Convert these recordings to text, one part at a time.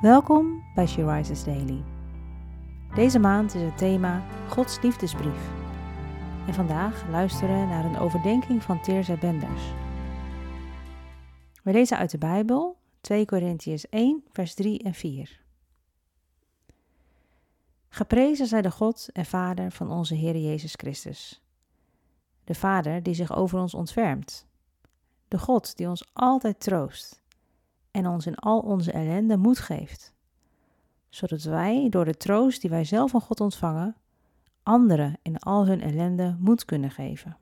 Welkom bij She Rises Daily. Deze maand is het thema Gods liefdesbrief. En vandaag luisteren we naar een overdenking van Teerza Benders. We lezen uit de Bijbel 2 Korintiërs 1 vers 3 en 4. Geprezen zij de God en Vader van onze Heer Jezus Christus. De Vader die zich over ons ontfermt. De God die ons altijd troost en ons in al onze ellende moed geeft, zodat wij door de troost die wij zelf van God ontvangen, anderen in al hun ellende moed kunnen geven.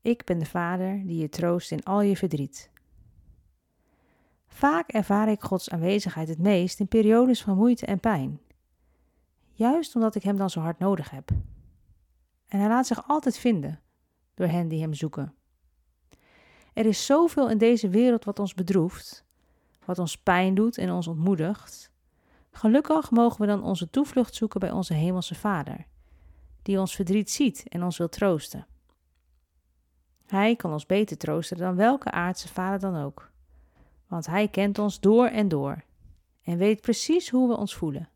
Ik ben de Vader die je troost in al je verdriet. Vaak ervaar ik Gods aanwezigheid het meest in periodes van moeite en pijn. Juist omdat ik Hem dan zo hard nodig heb. En Hij laat zich altijd vinden door hen die Hem zoeken. Er is zoveel in deze wereld wat ons bedroeft, wat ons pijn doet en ons ontmoedigt. Gelukkig mogen we dan onze toevlucht zoeken bij onze Hemelse Vader, die ons verdriet ziet en ons wil troosten. Hij kan ons beter troosten dan welke aardse vader dan ook, want hij kent ons door en door en weet precies hoe we ons voelen.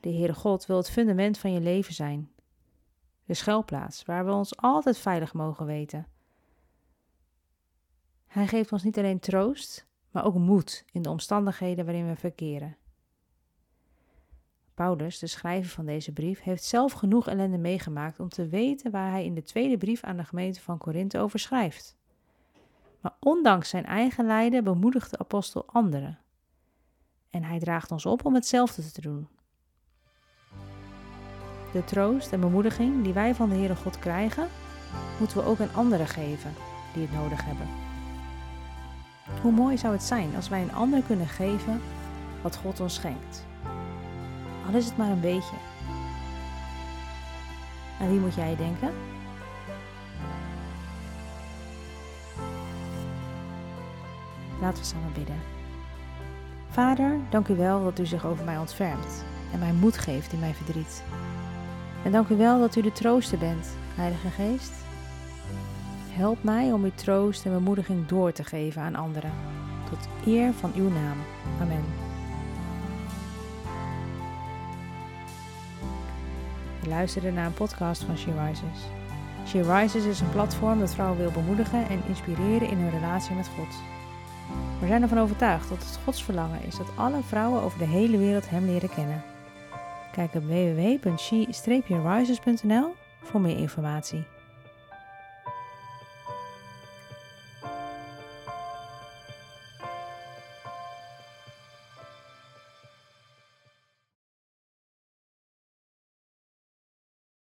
De Heere God wil het fundament van je leven zijn, de schuilplaats waar we ons altijd veilig mogen weten. Hij geeft ons niet alleen troost, maar ook moed in de omstandigheden waarin we verkeren. Paulus, de schrijver van deze brief, heeft zelf genoeg ellende meegemaakt om te weten waar hij in de tweede brief aan de gemeente van Korinthe over schrijft. Maar ondanks zijn eigen lijden bemoedigt de apostel anderen. En hij draagt ons op om hetzelfde te doen. De troost en bemoediging die wij van de Heere God krijgen, moeten we ook aan anderen geven die het nodig hebben. Hoe mooi zou het zijn als wij een ander kunnen geven wat God ons schenkt. Al is het maar een beetje. Aan wie moet jij denken? Laten we samen bidden. Vader, dank u wel dat u zich over mij ontfermt en mij moed geeft in mijn verdriet. En dank u wel dat u de trooster bent, Heilige Geest. Help mij om uw troost en bemoediging door te geven aan anderen, tot eer van uw naam. Amen. Je luisterde naar een podcast van She Rises. She Rises is een platform dat vrouwen wil bemoedigen en inspireren in hun relatie met God. We zijn ervan overtuigd dat het Gods verlangen is dat alle vrouwen over de hele wereld Hem leren kennen. Kijk op www.she-rises.nl voor meer informatie.